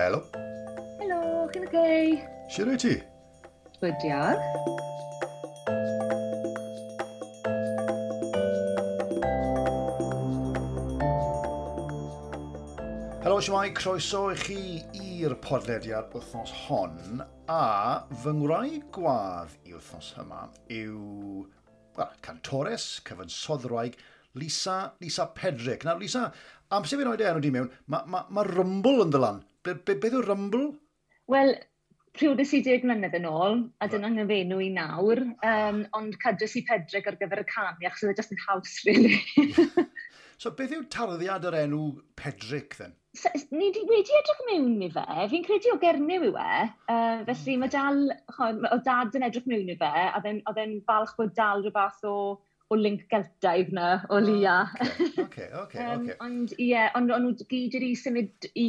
Helo. Helo, chi'n oce? Okay? Siwr wyt ti? Good, diolch. Helo, siwmai, croeso i chi i'r podlediad wythnos hon a fy ngwraig gwadd wythnos yma yw well, cantores, cyfansoddraig, Lisa, Lisa Pedrick. Nawr, Lisa, am sef fi'n oed enw di mewn, mae ma, ma rymbl yn ddylan. Be, be, beth yw rymbl? Wel, priodus i deg mlynedd yn ôl, a dyna nghyfenw i nawr, um, ond cadwys i Pedrick ar gyfer y canu, achos oedd e just yn haws, really. So beth yw tarddiad yr enw Pedric, then? Ni wedi, wedi edrych mewn i fe, fi'n credu o Gernyw i we, uh, felly mae dal, o dad yn edrych mewn i fe, a oedd e'n falch bod dal rhywbeth o o link geltaidd na o lia. Oce, oce, oce. Ond ie, yeah, ond o'n nhw gyd wedi symud i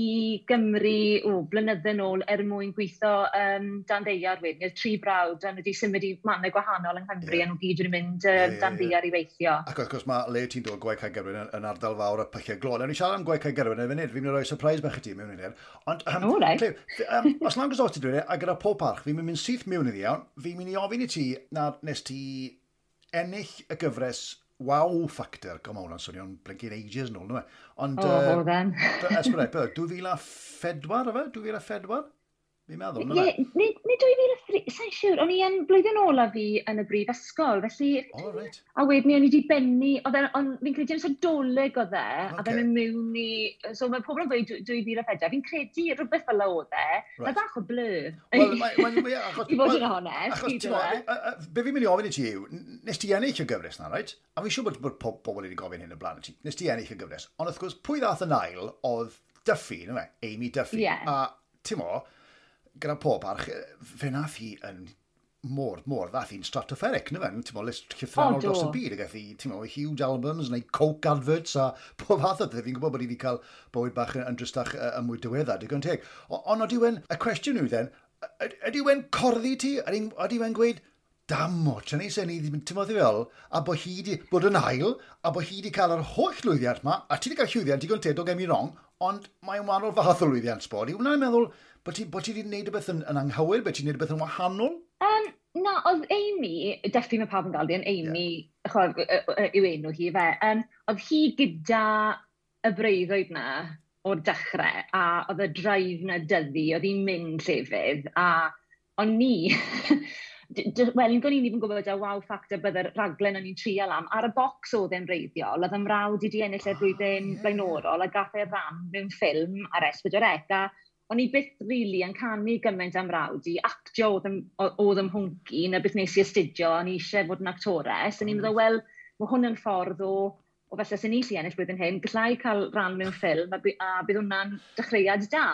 Gymru o oh, blynydde nôl er mwyn gweithio um, dan ddeiar wedyn, i'r tri brawd, a nhw wedi symud i mannau gwahanol yng Nghymru, yeah. a nhw gyd wedi mynd um, yeah, yeah, dan ddeiar yeah. i weithio. Ac wrth gwrs mae le ti'n dod gwaith cael gyrwyn yn, yn ardal fawr y pyllau glon. Ewn ni siarad am gwaith cael gyrwyn yn funud, fi'n mynd i roi surprise bach i ti mewn i ni. Ond, um, oh, right. Clif, um, os na'n gwrs o ti dwi'n a gyda pob parch, fi'n mynd syth mewn iddi iawn, fi'n mynd i ofyn i ti na nes ti ennill y gyfres wow factor, go mawn o'n swnio'n blinking ages yn ôl, nwy. E? Ond... O, oh, uh, hold on. ysbryd, 2004 o 2004? Fi'n meddwl, mae'n Ie, nid nid 2003, sa'n siŵr, o'n i yn blwyddyn ola fi yn y brif ysgol, felly... O, oh, right. A wedyn o'n i wedi bennu, oedd e'n, ond fi'n credu yn sadoleg oedd e, a Ocê. fe'n mynd mewn i, so mae pobl yn dweud 2004, fi'n credu rhywbeth fel oedd e, Right. mae bach o blur. Wel, mae- mae'n weird achos... I fod yn honest, Achos, ti'n gwbod, gyda fe. y- y- be fi'n mynd i ofyn i ti yw, n- nes ti ennill y gyfres na, right? A fi'n siŵr bod bod po- pobl wedi gofyn hyn y blaen i ti. Nes ti ennill y gyfres. Ond wrth gwrs, pwy ddath yn ail oedd Duffy, na fe? Amy Duffy. Ie. A, ti'n mo, gyda pob arch, fe nath hi yn môr, môr, ddath hi'n stratospheric, na fe? Ti'n mo, list llythranol oh, dros y byd, gath hi, ti'n mo, huge albums, neu coke adverts, a pob fath o beth. Fi'n gwybod bod hi wedi cael bywyd bach yn dristach yn mwy diweddar, digon teg. Ond ydy wen, y cwestiwn yw then, ydy wen corddi ti? Ydy wen gweud, dam o, tra ni sen i ddim tymod i fel, a bod hi wedi bod yn ail, a bod hi wedi cael yr holl lwyddiant yma, a ti wedi cael llwyddiant digon teg o gem i rong, ond mae'n wahanol fath o lwyddiant sbod. Yw wna'n meddwl bod ti bod ti wedi gwneud y beth yn, yn anghywir, bod ti'n gwneud y beth yn wahanol? Um, na, oedd Amy, definitely mae pawb yn gael yn Amy, yeah. chod, yw enw hi fe, um, oedd hi gyda y breuddwyd na o'r dechrau, a oedd y draif na dyddi, oedd hi'n mynd llefydd, a o'n ni, wel, yn gwneud yn gwybod y wow factor bydde'r raglen o'n i'n trial am. Ar y bocs oedd e'n reiddiol, oedd ymrawd mrawd i di ennill y blwyddyn ah. blaenorol, a gath e ran mewn ffilm ar S4C, e, a o'n i byth rili really yn canu gymaint am rawd i, actio oedd ym hwnci, na beth nes i astudio, o'n i eisiau fod yn actores, a ni'n meddwl, mm. wel, mae hwn yn ffordd o o felly sy'n eisiau ennill blwyddyn hyn, gallai cael ran mewn ffilm a, by, a bydd hwnna'n dechreuad da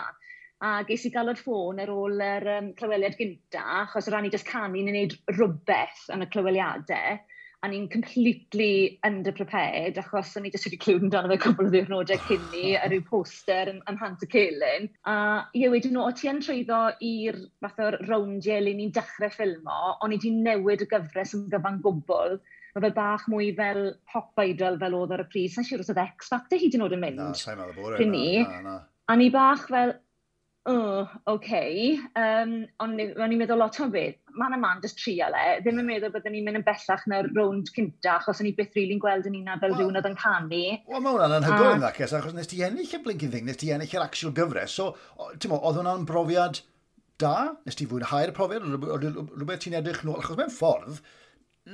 a ges i gael o'r ffôn ar ôl yr um, clyweliad gynta, achos o ran i just canu neu wneud rhywbeth yn y clyweliadau, a ni'n completely underprepared, achos o'n i jyst wedi clywed amdano fe cwbl o ddiwrnodau cyn ni, a rhyw poster yn, yn Hans y Celyn. A ie, wedyn nhw, o ti yn trwyddo i'r fath o'r rowndiau le ni'n dechrau ffilmo, o'n i wedi newid y gyfres yn gyfan gwbl, mae fe bach mwy fel pop idol fel oedd ar y pryd. Sa'n siŵr os oedd X Factor hyd yn oed yn mynd. Na, sa'n meddwl bod e. Ni. Na, na. A ni bach fel, oh, okay. Um, ond o'n i'n meddwl lot o beth. Man a man, just trial e. Ddim yn meddwl byddwn ni'n mynd yn bellach na'r rownd cynta, achos o'n i byth rili'n gweld yn unna fel well, rhywun oedd yn canu. Wel, mae hwnna'n anhygoel yn ddacus, achos nes ti ennill y blinkin thing, nes ti ennill yr actual gyfres. So, ti'n mo, oedd hwnna'n brofiad da? Nes ti fwynhau'r profiad? Rhywbeth ti'n edrych nôl? Achos mewn ffordd,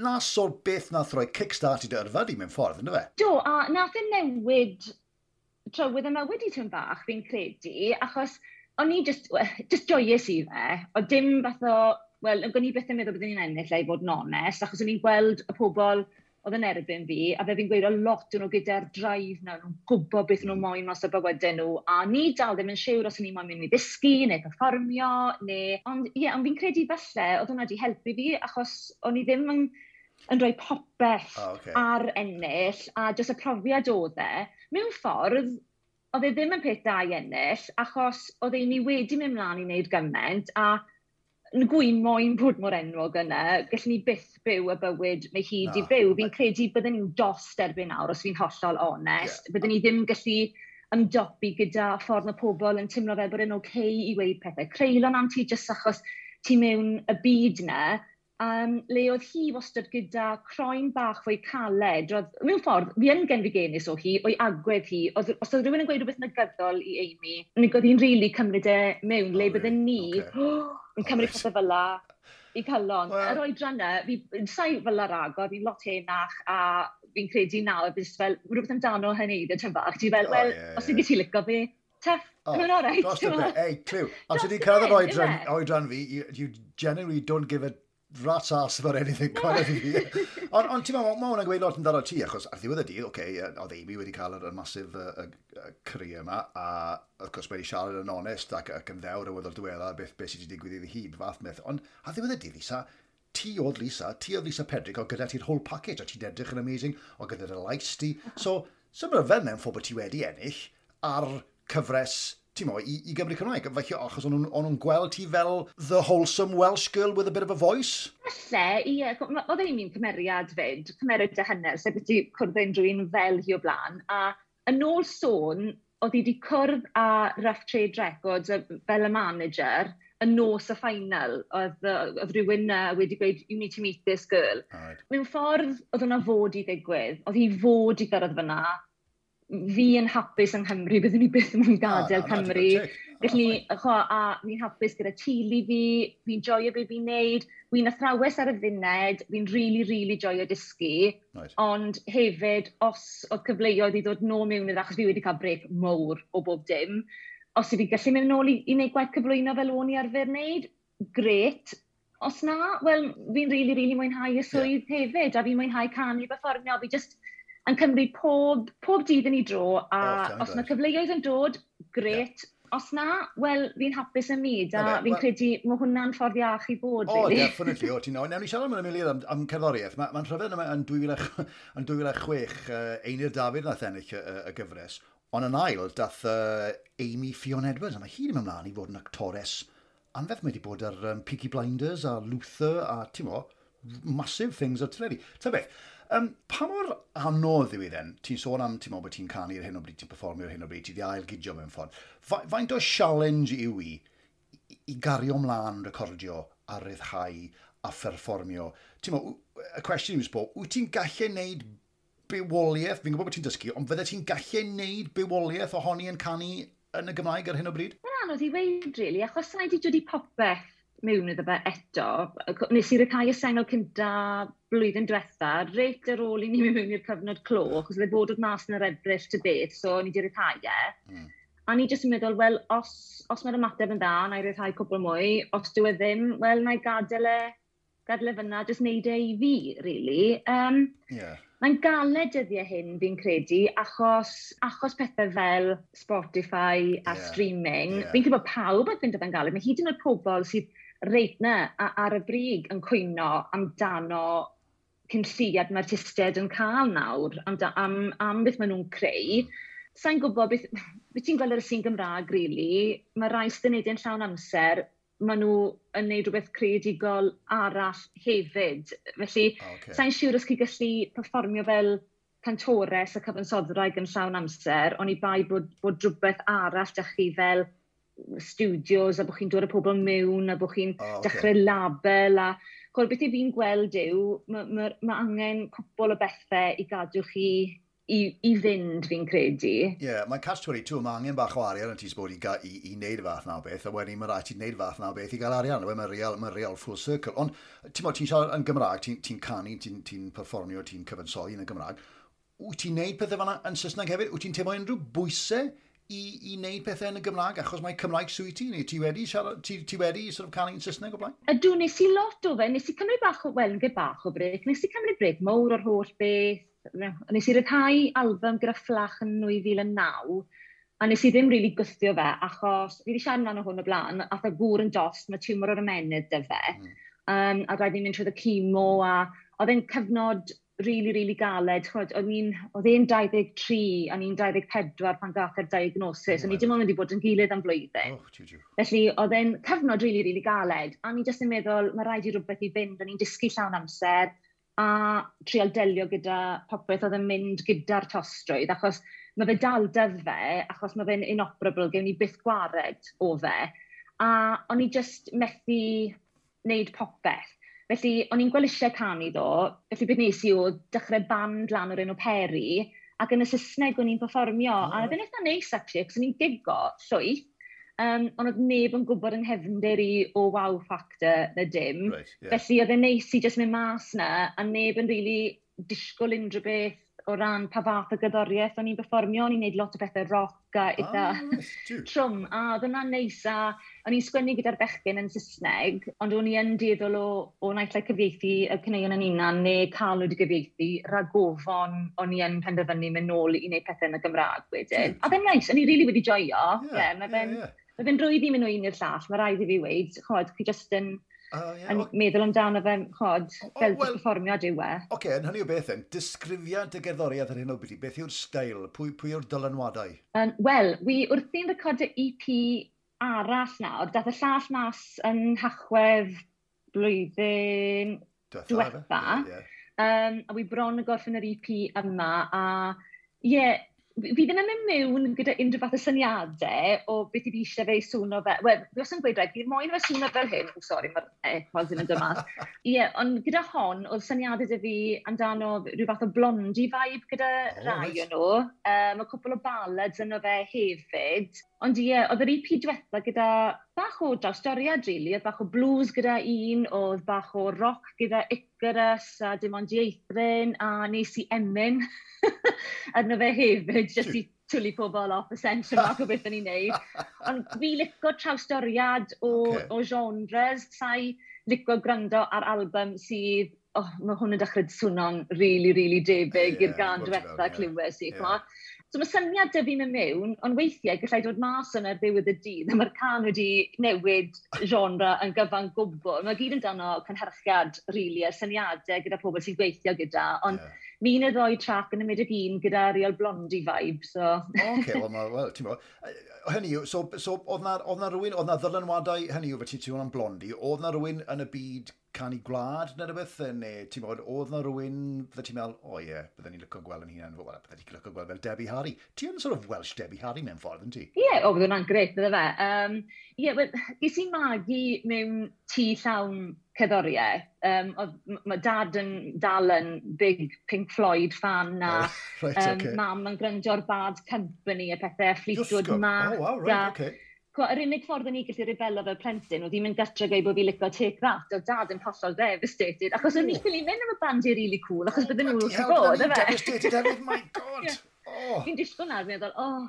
nas sôl beth nath roi kickstart i dy yrfa di mewn ffordd, ynddo fe? Do, a nath yn newid trywydd yn mywyd i tyn bach, fi'n credu, achos o'n i just, just joyous i fe, o dim fath o, wel, yn gwni beth yn meddwl byddwn i'n ennill ei fod yn onest, achos o'n i'n gweld y pobl oedd yn erbyn fi, a fe fi'n gweud o lot nhw gyda'r drive na, nhw'n gwybod beth nhw'n moyn mas o bywydau nhw, a ni dal ddim yn siŵr os o'n i'n moyn mynd i ddysgu, neu perfformio, neu... Ond ie, yeah, ond fi'n credu falle, oedd hwnna wedi helpu fi, achos o'n i ddim yn yn rhoi popeth oh, okay. ar ennill a jyst y profiad oedd e, mewn ffordd oedd e ddim yn peth da i ennill, achos oedd ei ni wedi mynd mlaen i wneud gymaint, a yn gwyn moyn bod mor enwog yna, gallwn ni byth byw y bywyd mae hi no. byw. Fi'n credu byddwn ni'n dost erbyn nawr, os fi'n hollol onest. Yeah. Byddwn ni ddim gallu ymdopi gyda ffordd mae pobl yn teimlo fel bod yn oce okay i weid pethau. Creulon am ti jyst achos ti mewn y byd na, um, le oedd hi wastad gyda croen bach fwy caled. Roedd, mewn ffordd, fi yn genfigenus o hi, o'i agwedd hi. Oedd, os oedd rhywun yn gweud rhywbeth negyddol i Amy, nid oedd hi'n rili really cymryd e mewn, oh, le bydden ni okay. oh, yn cymryd oh, pethau fel la i calon. Well, Yr oedran yna, fi sai fel ar agor, fi'n lot henach, a fi'n credu nawr, fi'n fel, rhywbeth amdano hynny, dy tyn bach. Ti'n fel, wel, os yeah. ti licio fi, tough. Oh, no, o'r right. Ei, clyw, Os ydy'n cael yr oedran, oedran fi, you, you generally don't give a rat ass for anything quite i fi. Ond on, ti'n meddwl, mae hwnna'n gweud lot yn daro ti, achos ar ddiwedd y dydd, oce, okay, oedd Amy wedi cael yr masif uh, uh, career yma, a wrth gwrs wedi siarad yn onest ac, ac yn ddewr y weddo'r diwedd a beth, beth sydd wedi digwydd iddi hi, fath meth. Ond ar ddiwedd y dydd, Lisa, ti oedd Lisa, ti oedd Lisa Pedrick, o gyda ti'r whole package, a ti'n edrych yn amazing, o gyda'r lais ti. So, sy'n so, fel mewn ffordd bod ti wedi ennill ar cyfres ti'n mo, i, i Gymru Cymraeg. Felly, achos o'n nhw'n gweld ti fel the wholesome Welsh girl with a bit of a voice? Falle, ie. Oedd ein mi'n cymeriad fyd, cymeriad dy hynny, sef beth i cwrdd ein rhywun fel hi o blaen. A yn ôl sôn, oedd hi wedi cwrdd a Rough Trade Records fel y manager yn nos y ffainal. oedd, oedd rhywun uh, wedi gweud, you need to meet this girl. Right. Mewn ffordd, oedd hwnna fod i ddigwydd, oedd hi fod i gyrraedd fyna, fi yn hapus yng Nghymru, byddwn ni byth yn mwyn gadael ah, Cymru. Gallwn ni, cho, a fi'n hapus gyda tili fi, fi'n joio beth fi'n neud, fi'n athrawes ar y funed, fi'n really, really joio dysgu. Right. Ond hefyd, os oedd cyfleoedd i ddod nôl mewn iddo, achos fi wedi cael brec mowr o bob dim, os i fi gallu mynd nôl i, i wneud gwaith cyflwyno fel o'n i arfer wneud, gret. Os na, wel, fi'n really, really mwynhau y swydd yeah. hefyd, a fi'n mwynhau canu, performio, fi just yn cymryd pob, pob dydd yn ei dro, a oh, os mae cyfleoedd yn dod, gret, yeah os na, wel, fi'n hapus yn myd, a okay, fi'n well, credu mae hwnna'n ffordd iach i bod. O, really. definitely, o, ti'n nawr. Nawr ni siarad am ymwneud am, am cerddoriaeth. Mae'n ma rhyfedd yn 2006, uh, Einir Dafydd nath ennill y, y gyfres, ond yn ail, dath uh, Amy Fion Edwards, a mae hi'n mynd ymlaen i fod yn actores anferth mae wedi bod ar um, Peaky Blinders, a Luther, a ti'n mo, massive things o'r teledu. Ta beth, Um, pa mor anodd yw i dden? Ti'n sôn am, ti'n meddwl bod ti'n canu ar hyn o bryd, ti'n performio ar hyn o bryd, ti di ail gidio mewn ffordd. Fa, faint o challenge yw i, i, gario mlaen recordio a ryddhau a pherfformio? Ti'n meddwl, y cwestiwn yw'n sbo, wyt ti'n gallu neud bywoliaeth, fi'n gwybod bod ti'n dysgu, ond fydde ti'n gallu neud bywoliaeth ohoni yn canu yn y Gymraeg ar hyn o bryd? Mae'n anodd i weid, really, achos sa'n i wedi popeth mewn iddo fe eto. Nes i rycau y sengl cynta blwyddyn diwetha, reit ar ôl i ni mewn i'r cyfnod clo, achos oedd e bod oedd mas yn yr edrych ty beth, so ni di rycau e. Mm. A ni jyst yn meddwl, wel, os, os mae'r ymateb yn dda, na i rycau cwbl mwy, os dyw e ddim, wel, na i gadael e, gadael e fyna, jyst neud e i fi, really. Um, yeah. Mae'n galed dyddiau hyn fi'n credu, achos, achos pethau fel Spotify a yeah. streaming, yeah. fi'n credu bod pawb yn fynd oedd yn galed. Mae hyd yn oed pobl sydd reit na, a, ar y brig yn cwyno amdano cynlliad mae'r tistedd yn cael nawr, am, am, am beth maen nhw'n creu. Sa'n gwybod beth, beth ti'n gweld ar y sy'n Gymraeg, really, mae rai stynedau'n llawn amser, maen nhw yn neud rhywbeth creadigol arall hefyd. Felly, ah, okay. sa'n siŵr os chi gallu performio fel cantores a cyfansoddwraig yn llawn amser, ond i bai bod, bod rhywbeth arall da chi fel studios a bod chi'n dod â pobl mewn a bod chi'n oh, okay. dechrau label a col beth i fi'n gweld yw mae ma, ma angen cwbl o bethau i gadw chi i, i fynd fi'n credu. Ie, yeah, mae'n catch 22, mae angen bach o arian yn tis bod i, i, i wneud y fath na beth, a wedyn mae'n rhaid i wneud y fath na beth i gael arian, mae'n real, mae real full circle. Ond ti'n ti'n siarad yn Gymraeg, ti'n ti canu, ti'n ti performio, ti'n cyfansoi yn y Gymraeg, wyt ti'n neud pethau fanna yn Saesneg hefyd? Wyt ti'n teimlo unrhyw bwysau i, i wneud pethau yn y Gymraeg, achos mae Cymraeg swy ti, neu ti wedi, siarad, ti, ti wedi sort of canu'n Saesneg o blaen? Ydw, nes i lot o fe, nes i cymryd bach o, wel, yn bach o breg, nes i cymryd breg mowr o'r holl beth, nes i ryddhau album gyda Fflach yn 2009, a nes i ddim rili really gwythio fe, achos fi wedi siarad amdano hwn o blaen, a dda e gŵr yn dost, mae tiwmor o'r ymenydd dy fe, mm. um, a rhaid i mynd trwy y chemo, a oedd e'n cyfnod really, really galed. Chod, o'n i'n, oedd e'n 23, o'n i'n 24 pan gath yr diagnosis. Oh o'n i ddim yn mynd i bod yn gilydd am flwyddyn. Oh, jiu, jiu. Felly, oedd e'n cyfnod really, really galed. A ni jyst yn meddwl, mae rhaid i rhywbeth i fynd. O'n i'n disgu llawn amser a trial delio gyda popeth oedd yn mynd gyda'r tostrwydd, achos mae fe dal dyfe, achos mae fe'n inoperable, gewn ni byth gwared o fe, a o'n i just methu wneud popeth. Felly, o'n i'n gweld eisiau canu ddo, felly beth nes i o dechrau band lan o'r enw Peri, ac yn y Saesneg o'n i'n performio, oh. a oedd yn eitha neis actually, ac o'n i'n gigo llwyth, um, ond oedd neb yn gwybod yng nghefnder i o wow factor na dim. Right, yeah. Felly oedd e'n neis i jyst mynd mas na, a neb yn really disgwyl unrhyw beth o ran pa fath o gyddoriaeth o'n i'n performio, o'n i'n neud lot o bethau roc a eitha oh, trwm, a oedd hwnna'n neis, a o'n i'n sgwennu gyda'r bechgyn yn Saesneg, ond o'n i'n yn deddol o, o naillai cyfieithu y cyneuon yn unan, neu cael wedi gyfieithu, ragofon o'n i'n penderfynu mynd nôl i wneud pethau yn y Gymraeg wedyn. A fe'n neis, o'n i'n rili really wedi joio, yeah, yeah, mae fe'n... Yeah, yeah. Mae fe'n rwydd i mynd o un i'r llall, mae rhaid i fi weid, chod, chi just yn Uh, yeah, okay. meddwl amdano fe, chod, fel oh, well, performiad yw e. Oce, okay, yn hynny o beth yn, disgrifiad y gerddoriaeth ar hyn o bryd, beth yw'r stael, pwy, pwy yw'r dylanwadau? Um, Wel, wi wrthi'n recordio EP arall nawr, dath y llall mas yn hachwedd blwyddyn diwetha. Yeah, yeah. Um, a wi bron y gorffen yr EP yma, a ie, yeah, fi ddim yn mynd mewn gyda unrhyw fath o syniadau o beth i fi eisiau fe i swno fe. Wel, fi os yn gweud rhaid, fi moyn fe swno fel hyn. O, sori, mae'r epodd ddim yn dod mas. Ie, yeah, ond gyda hon, oedd syniadau dy fi amdano rhyw fath o blondi vibe gyda oh, rai nice. o nhw. Um, mae cwpl o ballads yno fe hefyd. Ond ie, yeah, oedd yr EP diwetha gyda bach o drawstoriad really. oedd bach o blues gyda un, oedd bach o rock gyda Icarus a dim ond ieithrin a nes i emyn arno fe hefyd, jyst i twlu pobl off y sens yma o beth ni'n ei wneud. Ond fi lico trawstoriad o, okay. o genres, sa'i lico gwrando ar album sydd oh, mae hwn yn dechrau swno'n rili, really, rili really debyg yeah, i'r gan diwetha clywes i. Yeah. So mae syniad dy fi'n mynd mewn, ond weithiau gallai dod mas yn yr ddiwedd y dydd, a mae'r can wedi newid genre yn gyfan gwbl. Mae gyd yn dano cynhyrchiad rili really, a syniadau gyda pobl sy'n gweithio gyda, ond yeah. mi'n y ddoi trac yn y midig un gyda real blondi vibe. So. OK, wel, well, ti'n bod, hynny yw, so, so oedd na, oedd na rhywun, oedd na ddylanwadau, hynny yw, fe ti'n teimlo am blondi, oedd na rhywun yn y byd canu gwlad neu rhywbeth, neu ti'n bod, oedd na rhywun, fydda ti'n meddwl, o oh, ie, yeah, bydden ni'n lyco gweld yn hunan, well, bydde ni'n lyco gweld fel Debbie Harry. Ti yn sort of Welsh Debbie Harry mewn ffordd, yn ti? Ie, yeah, o, oh, bydden nhw'n gret, bydde fe. Um, ie, yeah, well, ges i'n magu mewn tŷ llawn cerddoriau. Um, mae dad yn dal yn big Pink Floyd fan na oh, right, um, okay. mam yn gryndio'r Bad Company a pethau, Fleetwood oh, Mac. Oh, wow, right, okay yr unig ffordd o'n i gallu rebelo fel plentyn oedd i'n mynd gatra gei bod fi licio take that, o dad yn hollol devastated, achos o'n i'n ffili mynd am y bandiau really cool, achos bydden nhw'n wrth i bod, efe? Devastated hefyd, my god! Oh. Fi'n disgwyl na, fi'n meddwl, oh,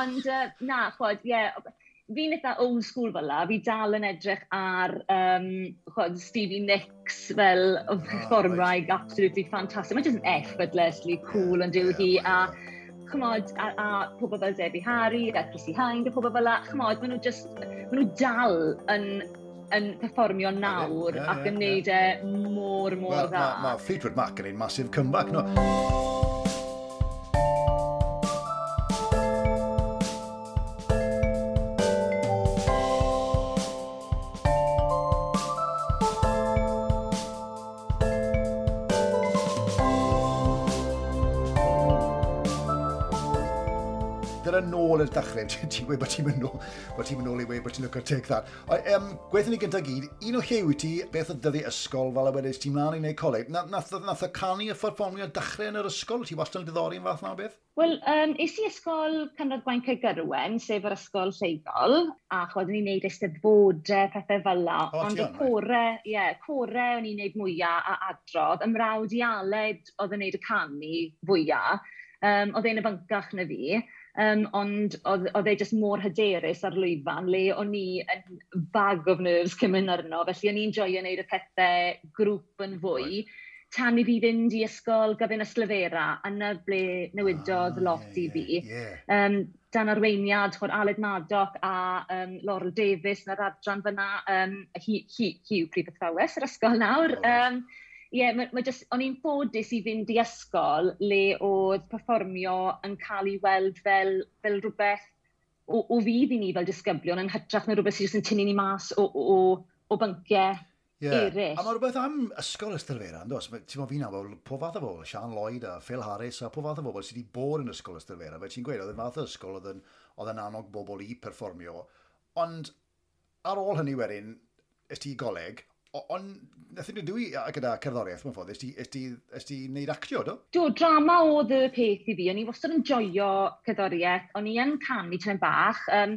ond uh, na, chwod, ie, yeah, fi'n eitha old school fel la, fi dal yn edrych ar um, chwod, Stevie Nicks fel ah, oh, fformraig, absolutely fantastic. Mae'n just yn effortlessly cool yn dyw hi, a chymod, a, a pobl fel Debbie Harry, a Chrissy Hind, a pobl fel la, chymod, maen nhw just, maen nhw dal yn, yn performio nawr yeah, yeah, ac yn yeah, neud yeah. e mor, mor well, dda. Mae ma Fleetwood Mac yn ein masif comeback, no. Ireland, ti'n meddwl bod ti'n mynd nôl, bod ti'n mynd nôl i wei, bod ti'n lwcio'r teg that. Um, gweithio ni gyda gyd, un o llew i ti, beth o dyddi ysgol fel y wedyn ti'n mlaen i wneud coleg? Na, nath, nath y canu y fforfformio dechrau yn yr ysgol, ti wastad yn diddori yn fath na beth? Wel, um, is i ysgol Cynradd gwain Cygyrwen, sef yr ysgol lleigol, a chod ni'n neud eisteddfodau, pethau fel la. O, Ond y core, ie, yeah, core o'n i'n neud mwyaf a adrodd. Ymrawd i Aled oedd yn neud y canu fwyaf. Um, oedd ein y byncach na fi um, ond oedd e jyst mor hyderus ar lwyfan, le o'n i yn bag of nerves cym yn arno, felly o'n i'n joio wneud y pethau grŵp yn fwy. Right. Tan i fi fynd i ysgol gyfyn yslyfera, yna ble newidodd ah, lot yeah, i fi. Yeah, yeah. Um, dan arweiniad, chod Aled Madoc a um, Laurel Davis na'r adran fyna, um, hi, hi, Hugh Prif Athrawes, yr ysgol nawr. Oh. Um, ie, yeah, ma just, o'n i'n ffodus i fynd i ysgol le oedd perfformio yn cael ei weld fel, fel rhywbeth o, o fydd i ni fel disgyblion yn hytrach na rhywbeth sydd yn tynnu ni mas o, o, o bynciau yeah. eraill. A mae rhywbeth am ysgol Ystylfera, yn dweud, ti'n mo fi'n aml, po fath o bobl, Sean Lloyd a Phil Harris a po fath o bobl sydd wedi bod yn ysgol Ystylfera, fe ti'n gweud, oedd yn fath o ysgol oedd yn, oedd yn annog bobl i perfformio, ond ar ôl hynny wedyn, ysdi goleg, Ond, nath i'n dwi gyda cerddoriaeth, mae'n ffordd, ys ti wneud actio, do? Do, drama oedd y peth i fi. O'n i wastad yn joio cerddoriaeth. O'n i yn canu tren bach. Um,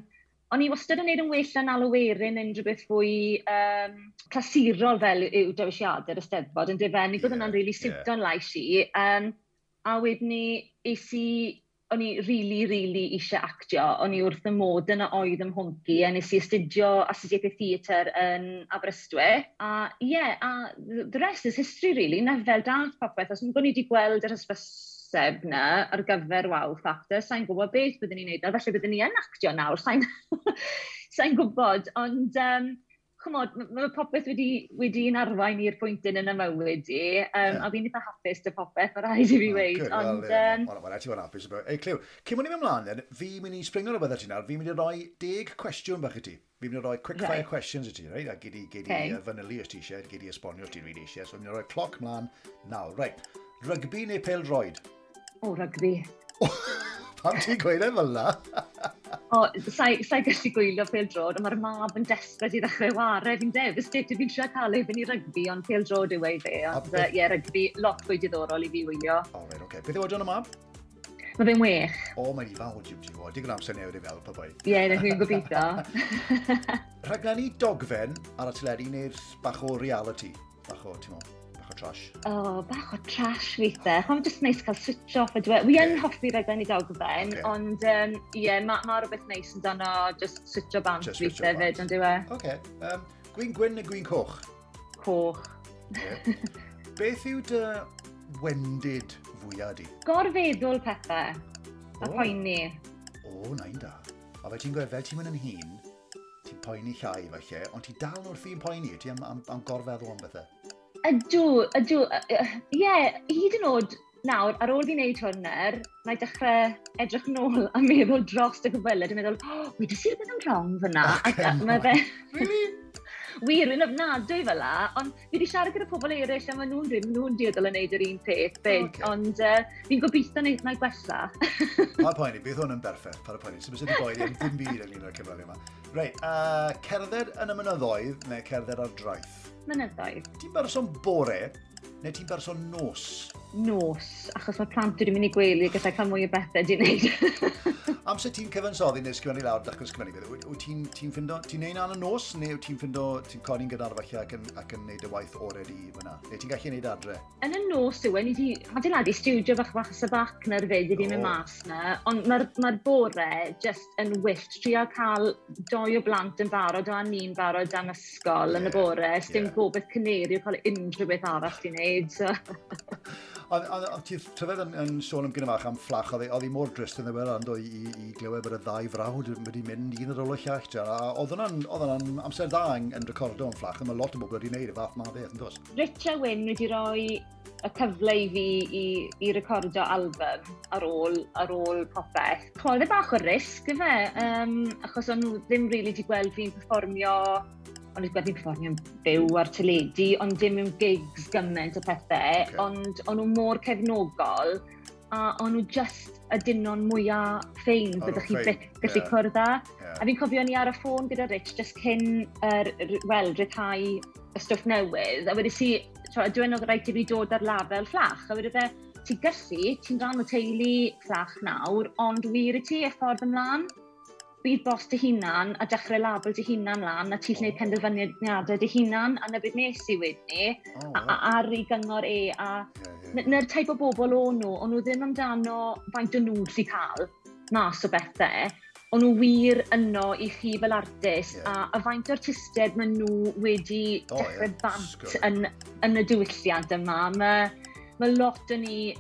o'n i wastad yn neud yn well yn alwerin yn rhywbeth fwy um, clasurol fel yw dewisiadau'r ysteddfod e? yn defennig yeah, oedd rili really yeah. siwto'n lais i. Um, a wedyn ni, es i o'n i rili, really, rili really eisiau actio. O'n i wrth y mod yna oedd ym mhwnci, a nes i astudio Astudiaethau theatr yn Aberystwyth. A ie, yeah, a the rest is history, really. Na fel dath popeth, os bod ni wedi gweld yr hysbyseb na ar gyfer wow factor, sa'n gwybod beth byddwn ni'n neud, a felly byddwn ni yn actio nawr, sa'n sa gwybod, ond um, chymod, mae popeth wedi, wedi'n arwain i'r pwyntyn yn y mywyd i, um, yeah. a fi'n eitha hapus dy popeth, mae rhaid i fi weid. Ond... Wel, um... well, well, ti'n hapus. Ei, Clyw, cyn mwyn i mi ymlaen, fi'n mynd i springo ar y byddai ti'n fi'n mynd i roi deg cwestiwn bach i ti. Fi'n mynd i roi quick fire right. questions i ti, right? a gyd i, gyd i okay. fanylu os ti eisiau, gyd i esbonio os ti'n rili eisiau. So, fi'n mynd i roi cloc mlaen nawr. Right, rygbi neu pel droid? O, rygbi. Pam ti'n gweud e fel na? o, sa'i sa gallu gwylio pêl Drod, ond mae'r mab yn desbryd i ddechrau ware fi'n def. Ysdip, fi'n siarad cael ei fynd i rygbi, ond pêl Drod yw ei fe. Ond ie, yeah, rygbi, lot fwy diddorol i fi wylio. O, oh, right, okay. Beth yw oedran y mab? Mae fe'n wech. O, mae'n i fawr, hwnnw ti'n fawr. Digon amser newid i fel, pa boi. Ie, yeah, dwi'n gobeithio. Rhaglen i dogfen ar y teledu neu'r bach o reality? Bach o, ti'n mwyn? trash? O, oh, bach o trash weithiau. Chom jyst neis cael switch off a dweud. Wi yn yeah. hoffi rhaid i dogfen, okay. ond ie, um, yeah, mae ma rhywbeth neis yn dano just switch o bant weithiau fyd, ond diwe. Oce. Okay. Um, gwyn gwyn neu gwyn coch? Coch. Okay. Beth yw dy wendid fwyaf di? Gorfeddwl pethau. A oh. poeni. O, oh, na'i'n da. A fe ti'n gweld, fel ti'n mynd yn hun, ti'n poeni llai falle, ond ti dal wrth i'n poeni, ti am, am, am gorfeddwl am bethau. Ydw, ydw, ie, yeah, hyd yn oed nawr, ar ôl fi wneud hwnner, na i dechrau edrych nôl a meddwl dros y gyfwelyd, a meddwl, oh, wedi sy'n bod yn wrong fyna. Ac fe... Really? wir yn ofnadwy fel la, ond fi wedi siarad gyda pobl eraill a maen nhw'n rhywun, nhw'n dioddol yn neud yr un peth, oh, byd, okay. ond uh, fi'n gobeithio wneud na gwella. Pa'r poen i, bydd hwn yn berffaith, pa'r poen i, sy'n bwysig i boed i'n ddim byd ynglyn o'r cyfrif yma. Reit, uh, cerdded yn y mynyddoedd neu cerdded ar draeth? mynyddoedd. Ti'n berson bore neu ti'n berson nos? Nos, achos mae plant wedi mynd i gwely gyda cael mwy o bethau di wneud. Amser ti'n cyfansoddi neu sgwennu lawr dachos cyfynnydd, wyt ti'n ti ffindo, ti'n neud an y nos neu wyt ti'n ffindo, ti'n codi'n gyda'r falle ac, yn, ac yn neud y waith ored i fyna? Neu ti'n gallu neud adre? Yn y nos yw, e, ni wedi adeiladu studio bach bach sabac na'r fyd i ddim yn mas na, ond mae'r ma bore just yn wyllt, trio cael doi o blant yn barod o a ni'n barod am ysgol yeah, yn y bore, sdim yeah. gobeith cyneri o cael unrhyw beth arall i wneud wneud. Ti'n tyfed yn, yn sôn am gynnymach am fflach, e, oedd hi mor drist yn ddiwedd ond i, i, i glywed bod y ddau frawd wedi mynd un ar ôl y llach. Oedd hwnna'n amser dda yn recordo yn fflach, a mae lot o bobl wedi gwneud y fath ma'n beth, yn dos? Richard Wyn wedi rhoi y cyfle i fi i, i recordo album ar ôl, ar ôl popeth. Clodde bach o risg, ife? Um, achos o'n nhw ddim rili really wedi gweld fi'n performio o'n i wedi performio'n byw ar teledu, ond dim mewn gigs gymaint o pethau, okay. ond o'n nhw mor cefnogol, a o'n nhw just y dynon mwyaf ffein byddwch chi byth gallu yeah. cwrdd â. Yeah. A fi'n cofio ni ar y ffôn gyda Rich, just cyn, er, wel, ryddhau y stwff newydd, a wedi si, y dweud oedd rhaid i fi dod ar lafel fflach, a wedi fe, ti'n gallu, ti'n rhan o teulu fflach nawr, ond wir i ti e ffordd ymlaen bydd bos dy hunan a dechrau label dy hunan lan a ti'n gwneud oh. penderfyniadau dy hunan a na beth nes i wedyn oh, a, ar ei gyngor e a yeah, yeah. na'r teip o bobl o'n nhw, o'n nhw ddim amdano faint o nhw gallu cael mas o bethau o'n nhw wir yno i chi fel artist yeah. a, a faint o artistiaid maen nhw wedi oh, dechrau yeah. bant yn, yn y diwylliant yma. Mae ma lot o ni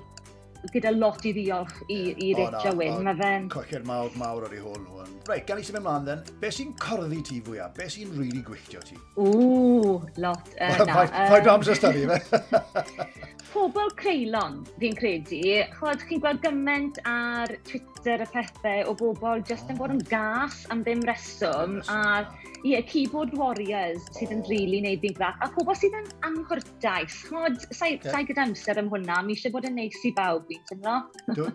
gyda lot i ddiolch i, i Rich oh, Owen. Mae fe'n... Cocher mawr, mawr ar ei hôl nhw. Reit, gan i symud ymlaen then, be sy'n corddi ti fwyaf? Be sy'n rili really gwylltio ti? Ww, lot. Uh, Paid amser study fe. pobl creulon, fi'n credu, chod, chi'n gweld gymaint ar Twitter y pethau o bobl jyst yn bod yn gas am ddim reswm, a ie, yeah, keyboard warriors sydd yn rili really neud fi'n grac, a pobl sydd yn anghwrdais. Chod, sa'i okay. sa gyda amser am hwnna, mi eisiau bod yn neis i bawb, fi'n teimlo.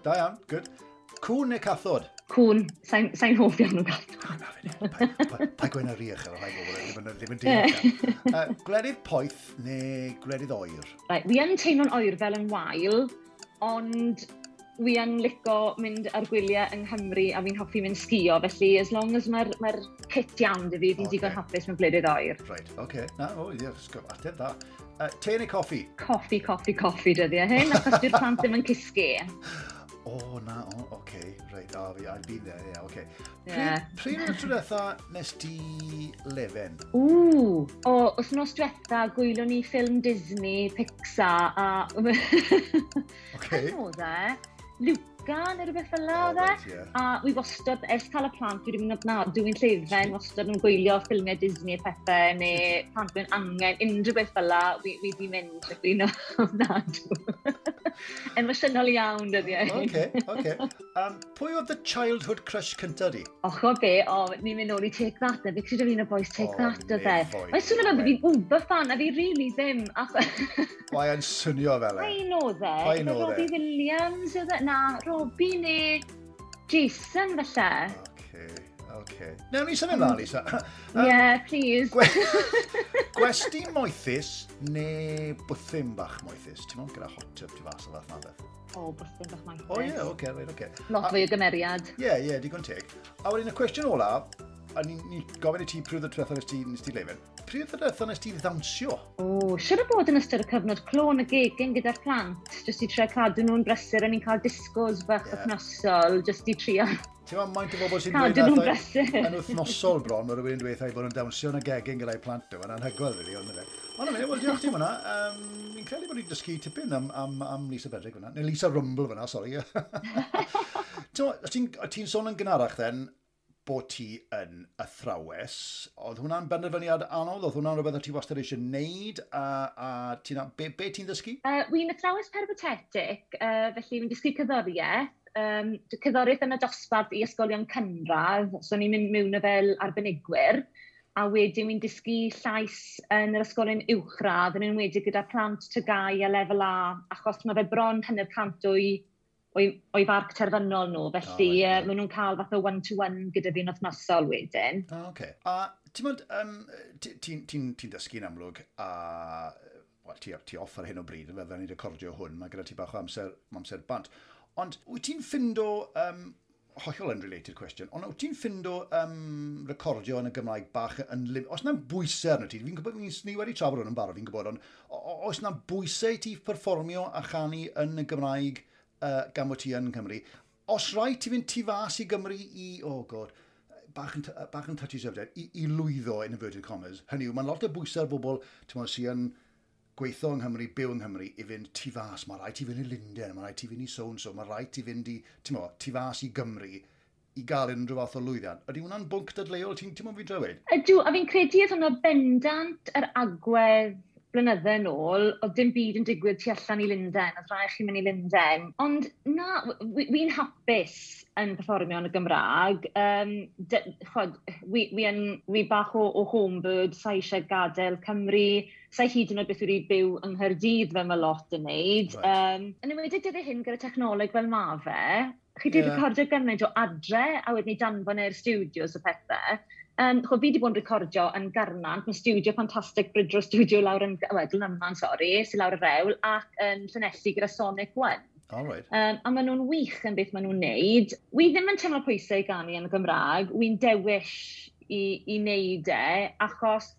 da iawn, good. Cwn neu cathod? Cwn, sa'n sa hoff iawn o gathod. Pa gwen ar iach ar y rhai bobl, ddim yn ddim deall. Glerydd poeth neu glerydd oer? Right, fi yn teimlo'n oer fel yn wael, ond wi yn lico mynd ar gwyliau yng Nghymru a fi'n hoffi mynd sgio, felly as long as mae'r mae kit iawn dy fi, fi'n okay. digon hapus mewn gwledydd oer. Right, oce. Okay. Na, o, oh, yes, ateb da. Uh, te neu coffi? Coffi, coffi, coffi dyddiau e hyn, achos di'r plant ddim yn cysgu. oh na, o, oh, okay, right, o, oh, I've been there, yeah, oce. okay. Yeah. Pryd o'r diwetha nes di lefen? Ww, o, wthnos diwetha gwylwn ni ffilm Disney, Pixar a... okay. Pan oedd e? Luca gan neu rhywbeth fel la, oh, right, yeah. A wi wastad, ers cael y plant, dwi wedi mynd na, dwi'n llefen, wastad yn gwylio ffilmiau Disney a pethau, neu plant dwi'n angen, unrhyw beth fel la, wi wedi mynd, wi no, na, Emosiynol iawn, dydw i. Oce, oce. Um, pwy oedd the childhood crush cyntaf di? Och o be, o, oh, ni'n mynd nôl i Take That, dydw i, cyd o'n un boys Take oh, That, dydw i. Mae'n swnio fel bod fi'n wba fan, a fi really ddim. Mae'n swnio fel e. Pain oedd e. Pain oedd e. Robbie Williams, oedd e. Na, Robbie neu Jason falle. Oce, okay, oce. Okay. Nawr ni symud mlaen, Lisa. um, yeah, please. Gwe gwesti moethus neu bwthyn bach moethus? Ti'n mwyn gyda hot tub ti fas o fath na beth? O, oh, bwthyn bach moethus. O oh, ie, yeah, oce, okay, right, oce. Okay. Lot fwy o gymeriad. Ie, yeah, ie, yeah, digon teg. A wedyn y cwestiwn olaf, a ni'n gofyn i ti pryd o diwethaf nes ti, nes ti lefyn. Pryd o diwethaf nes ti ddawnsio? O, siwr o bod yn ystod y cyfnod clon y gegin gyda'r plant, jyst i trio cadw nhw'n brysur, a ni'n cael disgos bach yeah. wythnosol, jyst i trio. Ti'n ma, maint o bobl sy'n dweud nhw'n brysur. yn wythnosol bron, mae rhywun yn dweud bod yn dawnsio yn y gegin gyda'i plant nhw, yn anhygoel rili, ond yna. Ond yna, wel, diolch ti hwnna. Um, Ni'n credu bod ni'n dysgu tipyn am, am, am Lisa Bedrick fyna, neu Lisa Rumble fyna, sori. ti'n ti sôn yn gynharach then, bod ti yn athrawes, oedd hwnna'n benderfyniad anodd? Oedd hwnna'n rhywbeth o ti wastad eisiau wneud? A, a ti na, be, be ti'n ddysgu? Uh, Wy'n athrawes perbotetic, uh, felly fi'n dysgu cyddoriaeth. Um, cyddoriaeth yn y dosbarth i ysgolion cynradd, so ni'n mynd mewn fel arbenigwyr. A wedyn wy'n dysgu llais yn yr ysgolion uwchradd, yn enwedig gyda plant tygau a lefel A, achos mae fe bron hynny plant o'i o'i, oi farc terfynol nhw, felly oh, right. uh, maen nhw'n cael fath o one-to-one gyda fi'n othnosol wedyn. Ah, oh, okay. A ti'n mynd, um, ti'n ti, ti, ti dysgu'n amlwg a well, ti, ti off ar hyn o bryd, fe ni'n recordio hwn, mae gyda ti bach o amser, amser bant. Ond wyt ti'n ffindo, um, hollol unrelated question, ond wyt ti'n ffindo um, recordio yn y Gymraeg bach yn lim... Os na'n bwysau arno ti, fi'n gwybod, ni, ni wedi trafod hwn yn barod, fi'n gwybod, ond os na'n bwysau ti perfformio a chanu yn y Gymraeg uh, gan bod ti yn Cymru. Os rhaid ti fynd tu fas i Gymru i, oh god, bach yn, bach yn touchy subject, i, i lwyddo in inverted commas. Hynny yw, mae'n lot o bwysau ar bobl, ti'n mwyn, sy'n yn gweithio yng Nghymru, byw yng Nghymru, i fynd tu fas. Mae rhaid ti fynd i Lundain, mae rhaid ti fynd i so-and-so, mae rhaid ti fynd i, ti'n meddwl, tu fas i Gymru i gael unrhyw fath o lwyddiant. Ydy hwnna'n bwnc dadleuol ti'n teimlo fi'n drafod? Ydw, a fi'n credu oedd hwnna bendant yr agwedd blynydde nôl, oedd dim byd yn digwydd tu allan i Lundain, oedd rhaid chi mynd i Lundain. Ond na, wy'n hapus yn performio yn y Gymraeg. Um, de, chod, wy, wy, yn, wy bach o, o homebird, sa eisiau gadael Cymru, sa hyd yn oed beth wedi byw yng Nghyrdydd fe mae lot yn neud. Right. Um, yn ymwneud dydau hyn gyda technoleg fel ma fe, chi wedi yeah. recordio gymaint o adre a wedyn ni danfon e'r studios o pethau Um, chod, fi wedi bod yn recordio yn Garnant, mae studio ffantastig Bridro Studio lawr yn, wel, Glanman, sori, sy'n lawr y rewl, ac yn Llanelli gyda Sonic One. All right. Um, a maen nhw'n wych yn beth maen nhw'n neud. Wi ddim yn teimlo pwysau i i yn y Gymraeg, wi'n dewis i, i neud e, achos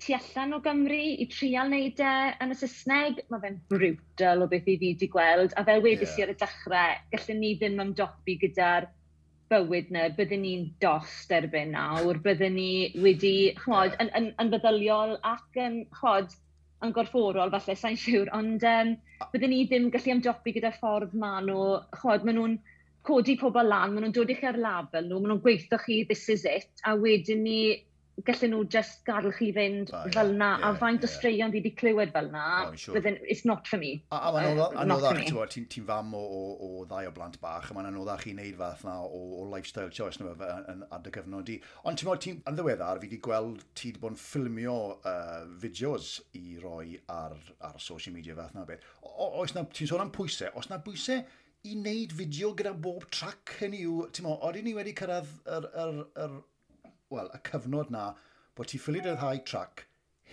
tu allan o Gymru i trial neud e yn y Saesneg, mae fe'n brutal o beth i fi wedi gweld, a fel wedys yeah. i ar y dechrau, gallwn ni ddim ymdopi gyda'r bywyd na, byddwn ni'n dost erbyn nawr, byddwn ni wedi, chwod, yn, yn, yn feddyliol ac yn, chwod, yn gorfforol falle, sa'n siŵr, ond um, byddwn ni ddim gallu ymdopi gyda ffordd ma nhw, chwod, maen nhw'n codi pobl lan, maen nhw'n dod i chi ar label nhw, maen nhw'n gweithio chi, this is it, a wedyn ni gallen nhw just gadael chi fynd oh, fel na, yeah, a faint yeah. o straeon fi wedi clywed fel na, oh, sure. Then, it's not for me. A, a mae'n anoddach, ti'n bod, fam o, o, o ddau o blant bach, a mae'n anoddach i wneud fath na o, o lifestyle choice na yn ad y cyfnod di. Ond ti'n bod, ti'n yn ddiweddar, fi wedi gweld ti wedi bod yn ffilmio uh, fideos i roi ar, ar social media fath na beth. Oes na, ti'n sôn am pwysau, os na bwysau i wneud fideo gyda bob track hynny yw, ti'n mo, oedden ni wedi cyrraedd yr, yr, yr well, y cyfnod na, bod ti ffili ddau trac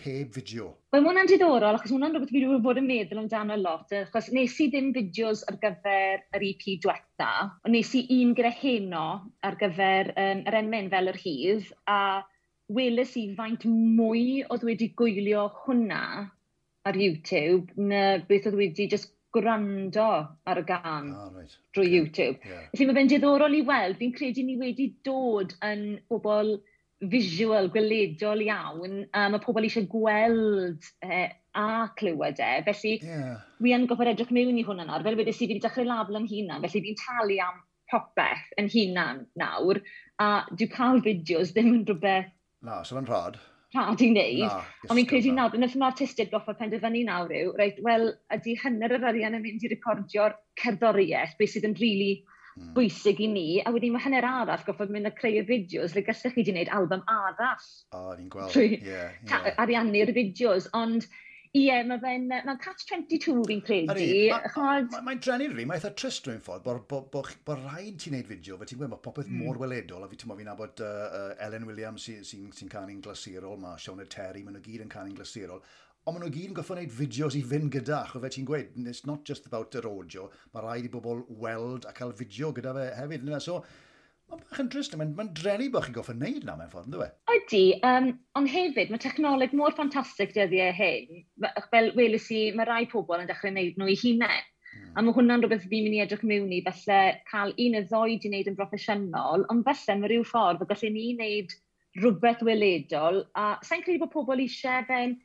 heb fideo. Wel, mae hwnna'n diddorol, achos hwnna'n rhywbeth fi wedi bod yn meddwl amdano lot, achos nes i ddim fideos ar gyfer yr EP diwetha, ond nes i un gyda heno ar gyfer um, yr enmen fel yr hydd, a weles i faint mwy oedd wedi gwylio hwnna ar YouTube na beth oedd wedi just gwrando ar y gan oh, ah, right. drwy okay. YouTube. Yeah. Felly mae fe'n diddorol i weld, fi'n credu ni wedi dod yn bobl visual, gweledol iawn, a mae pobl eisiau gweld eh, a clywed e. Felly, yeah. wi yn gofod edrych mewn i hwnna nawr. Fel wedi si, fi wedi dechrau label yn hunan, felly fi'n talu am popeth yn hunan nawr, a dwi'n cael fideos ddim yn rhywbeth... Na, no, so mae'n rhad rhad i wneud. No, Ond fi'n credu nawr, yn ystod artistiaid goffa penderfynu nawr yw, reit, wel, ydy hynny'r yr arian yn mynd i recordio'r cerddoriaeth, beth sydd yn rili really mm. bwysig i ni, a wedyn mae hynny'r arall goffa mynd a creu y fideos, le gallech chi wedi gwneud album arall. O, oh, ni'n gweld, ie. Yeah, yeah. Ariannu'r fideos, ond Ie, mae fe'n... Mae'n catch 22 fi'n credu. Mae'n ma, ma, ma drenu'r fi, mae'n eitha trist rwy'n ffordd, bod bo, bo, bo rhaid ti'n neud fideo, fe ti'n gweld, mae popeth mm. mor weledol, a fi ti'n fi'n abod uh, uh, Ellen Williams sy'n sy, sy, sy canu'n glasurol, mae Sean Terry, maen nhw gyd yn canu'n glasurol, ond maen nhw gyd yn goffo wneud fideos i fynd gyda, achos fe ti'n gweud, it's not just about yr audio, mae rhaid i bobl weld a cael fideo gyda fe hefyd. So, Mae'n bach yn drist, mae'n ma drenu bod chi'n goffa wneud na mewn ffordd, dwi? E? Ydy, um, ond hefyd mae technoleg mor ffantastig dyddiau hyn. Fel welys i, mae rai pobl yn dechrau wneud nhw i hunain. Mm. A mae hwnna'n rhywbeth fi'n mynd i edrych mewn i, felly cael un y ddoi di wneud yn broffesiynol, ond felly mae rhyw ffordd o gallu ni wneud rhywbeth weledol, a sa'n credu bod pobl eisiau fe'n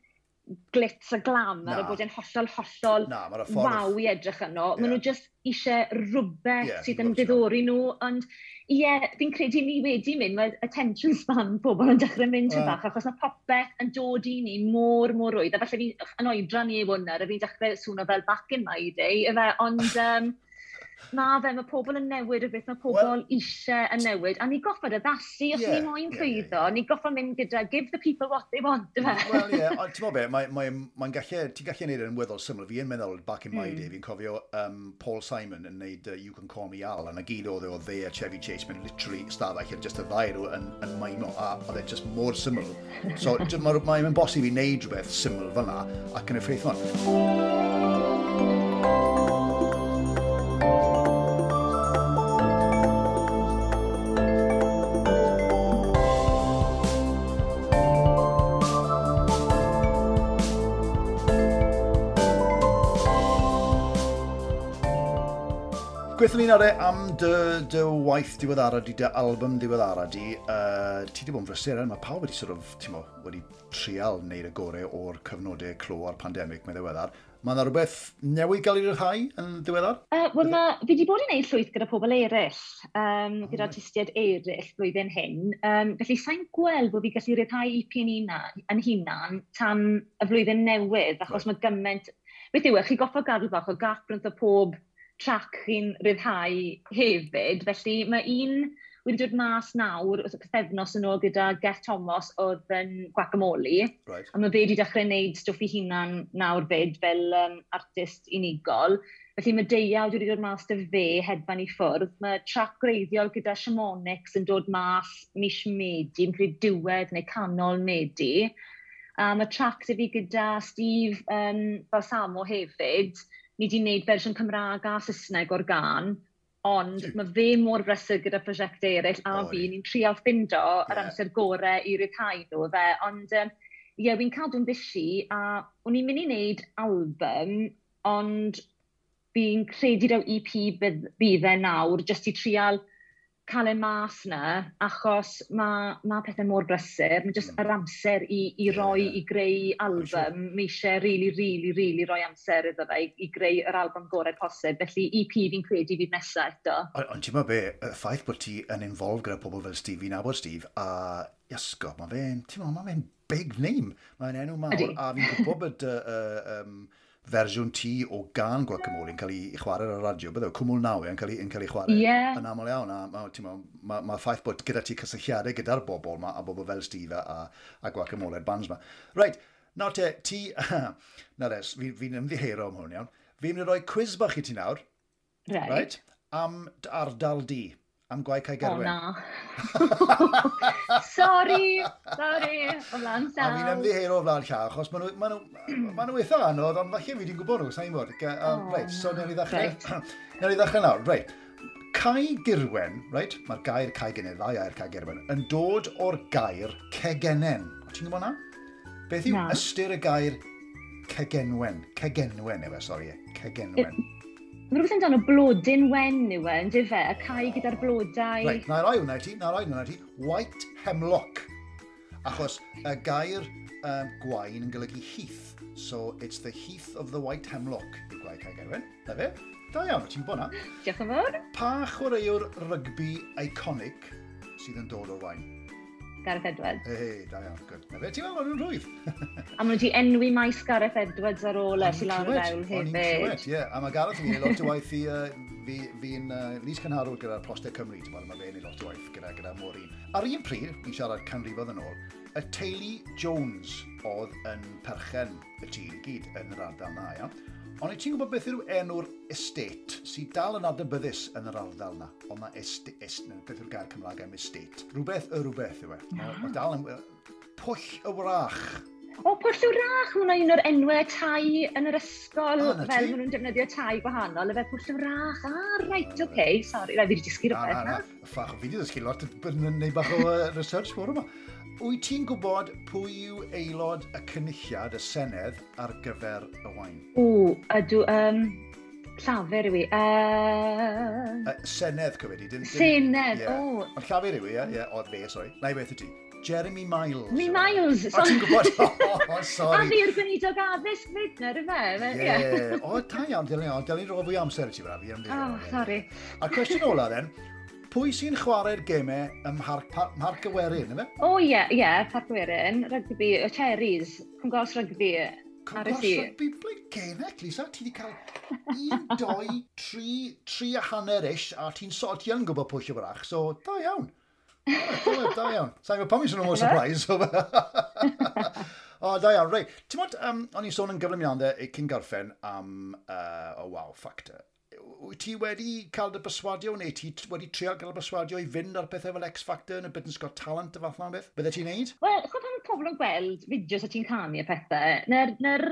glitz a glam ar y bod e'n hollol, hollol na, waw i edrych yno. Yeah. Maen nhw just eisiau rhywbeth yeah, sydd yn diddori nhw, ond ie, yeah, fi'n credu ni wedi mynd, mae attention span pobl yn dechrau mynd uh. bach, achos mae popeth yn dod i ni mor, mor rwydd, a falle fi yn oedran i ewn ar, a fi'n dechrau swno fel back in my day, yfe, ond... Um, na fe, mae pobl yn newid y beth mae pobl well, eisiau yn newid. A ni goffod addasu os yeah, ni moyn llwyddo, yeah, yeah. ni goffod mynd gyda give the people what they want, fe? Wel, ie, yeah. ti'n meddwl be, mae'n mae, mae gallu, ti'n gallu gwneud yn weddol syml. Fi yn meddwl, back in my mm. day, fi'n cofio um, Paul Simon yn neud uh, You Can Call Me Al, yn y gyd oedd o dde a Chevy Chase, mae'n literally stafell yn just y ddair yn, yn maimo, a oedd e just mor syml. So, mae'n mae bosib i wneud rhywbeth syml fel fyna ac yn effeithio. Thank you. gweithio ni'n ar am dy, dy waith diweddara di, dy album diweddara di. Uh, ti di bod yn frysur, eh? mae pawb wedi sort of, mo, wedi trial wneud y gorau o'r cyfnodau clo a'r pandemig mae ddiweddar. Mae yna rhywbeth newid gael ei ryddhau yn ddiweddar? Uh, Wel, ma, fi wedi bod yn gwneud llwyth gyda pobl eraill, um, oh, gyda artistiaid eraill blwyddyn hyn. Um, felly, sa'n gweld bod fi gallu ryddhau EP yn hunan, yn hunan tan y flwyddyn newydd, achos right. mae gymaint... Beth yw e, chi goffa gadw bach o gap rhwng y pob trac chi'n rhyddhau hefyd. Felly mae un wedi dod mas nawr wrth pethefnos yn ôl gyda Geth Thomas oedd yn guacamole. Right. A mae fe wedi dechrau gwneud stwff i hunan nawr fyd fel um, artist unigol. Felly mae deiawd wedi dod mas dy fe hedfan i ffwrdd. Mae trac greiddiol gyda Shamonix yn dod mas mis Medi, yn credu diwedd neu canol Medi. A mae trac dy fi gyda Steve um, Balsamo hefyd ni wedi gwneud fersiwn Cymraeg a Saesneg o'r gan, ond mae fe mor brysur gyda prosiectau eraill a oh, fi, ni'n trial ffindo yeah. yr amser gorau i ryddhau nhw fe, ond ie, yeah, fi'n cadw'n fysi a o'n i'n mynd i wneud album, ond fi'n credu daw EP bydd, bydd e nawr, jyst i trial cael ei mas na, achos mae ma pethau mor brysur, mae jyst mm. yr hmm. amser i, i roi, yeah, i greu album, mae eisiau rili, really, rili, really, rili really roi amser iddo fe, i, i greu yr album gorau posib, felly EP fi'n credu fydd nesaf eto. Ond ti'n meddwl be, y ffaith bod ti yn involf gyda pobl fel Steve, fi'n abod Steve, a iasgo, mae fe'n, ti'n meddwl, mae fe'n big name, mae'n enw mawr, a fi'n gwybod bod uh, uh, um, fersiwn ti o gan guacamole yn cael ei chwarae ar y radio, bydde, cwmwl naw yn cael ei, cael ei chwarae yeah. yn aml iawn. A, a mae ma, ma ffaith bod gyda ti cysylltiadau gyda'r bobl yma, a bobl fel Steve a, a guacamole'r bands yma. Right, nawr te, ti... na res, fi'n fi, ymddiheiro am hwn iawn. Fi'n mynd i roi quiz bach i ti nawr. Right. right. Am ardal di am gwaith cael gerwyn? O, na. sorry, sorry, o flan llaw. A fi'n ymddiheir o flan llaw, achos maen nhw, ma nhw, ma nhw eitha anodd, ond falle fi wedi'n gwybod nhw, sa'n i fod. Um, oh, right, so newn ni ddechrau, right. newn ni ddechrau nawr. Reit, Cai Girwen, reit, mae'r gair Cai Genel, ddau air Cai Girwen, yn dod o'r gair Cegenen. O ti'n gwybod na? Beth yw na. ystyr y gair Cegenwen? Cegenwen, efe, sori, e. Cegenwen. Mae rhywbeth amdano blodyn wen yw e, ynddi fe? Y cae gyda'r blodau. Reit, na roi hwnna i ti, na roi hwnna i ti. White hemlock. Achos y gair um, gwain yn golygu heath. So it's the heath of the white hemlock. Yw gwaith cae gerwen. Na fe? Da iawn, ti'n bod na? Diolch yn fawr. Pa chwaraewr rygbi iconic sydd yn dod o'r wain? Gareth Edwards. Hei, hey, da iawn, gwrdd. Na fe, ti'n meddwl, nhw'n rwydd. a maen nhw wedi enwi maes Gareth Edwards ar ôl ers i lawr y fewn hefyd. O'n i'n clywed, ie. A mae Gareth yn gwneud lot o waith i uh, fi'n uh, nis cynharwyd gyda'r Postau Cymru. Ti'n meddwl, mae fe'n gwneud lot o waith gyda, gyda mor un. Ar un pryd, ni'n siarad canrifodd yn ôl, y teulu Jones oedd yn perchen y tîm gyd yn yr ardal na, iawn. Ond i ti'n gwybod beth yw enw'r estate sydd dal yn adnabyddus yn yr ardal yna? Ond mae estate, est, beth yw'r gair Cymraeg am estate? Rhywbeth y rhywbeth yw e. Mae dal yn... Pwll y wrach. O, pwll y wrach, hwnna un o'r enwau tai yn yr ysgol, ah, fel maen nhw'n defnyddio tai gwahanol, efe pwll y wrach. Ah, ah right, oce, okay, Sorry, rhaid fi wedi dysgu rhywbeth na. Na, na, ffach, fi wedi dysgu lot, yn neud bach o eh, research fawr yma wyt ti'n gwybod pwy yw aelod y cynulliad, y senedd, ar gyfer y wain? O, ydw, um, llafer yw i. Uh... Uh, senedd cyfedi. Dim, dim, senedd, yeah. o. Oh. Ond llafur yw i, ie, yeah, o'r bes o'i. Na i beth ydi. Jeremy Miles. Mi Miles. O, ti'n gwybod? O, sorry. A fi yw'r gwneud o addysg fyd na, rydw i. Ie. O, da iawn, dylun o. Dylun roi fwy amser i ti, braf. O, oh, sorry. A'r cwestiwn ola, then pwy sy'n chwarae'r gemau ym Mharc, Mharc Iwerin, yna? O ie, ie, yeah, Parc Iwerin, rygbi, y Cherries, Cwmgos Rygbi. Cwmgos Rygbi, ble genec, Lisa? Ti wedi cael 1, 2, 3, 3 a hanner ish, a ti'n so, yn gwybod pwy sy'n brach, so da iawn. Da, da iawn. Sa'n gwybod pam i'n sôn o'n surprise. O, da iawn, rei. Ti'n modd, um, o'n i'n sôn yn gyflym iawn dde, cyn gorffen am, uh, o oh, wow, factor wyt ti wedi cael dy byswadio neu ti wedi trial cael dy byswadio i fynd ar pethau fel X-Factor yn y Britain's Got Talent y fath ma'n beth? Bydde ti'n neud? Wel, chod pan pobl yn gweld fideos o ti'n canu a pethau, na'r ner,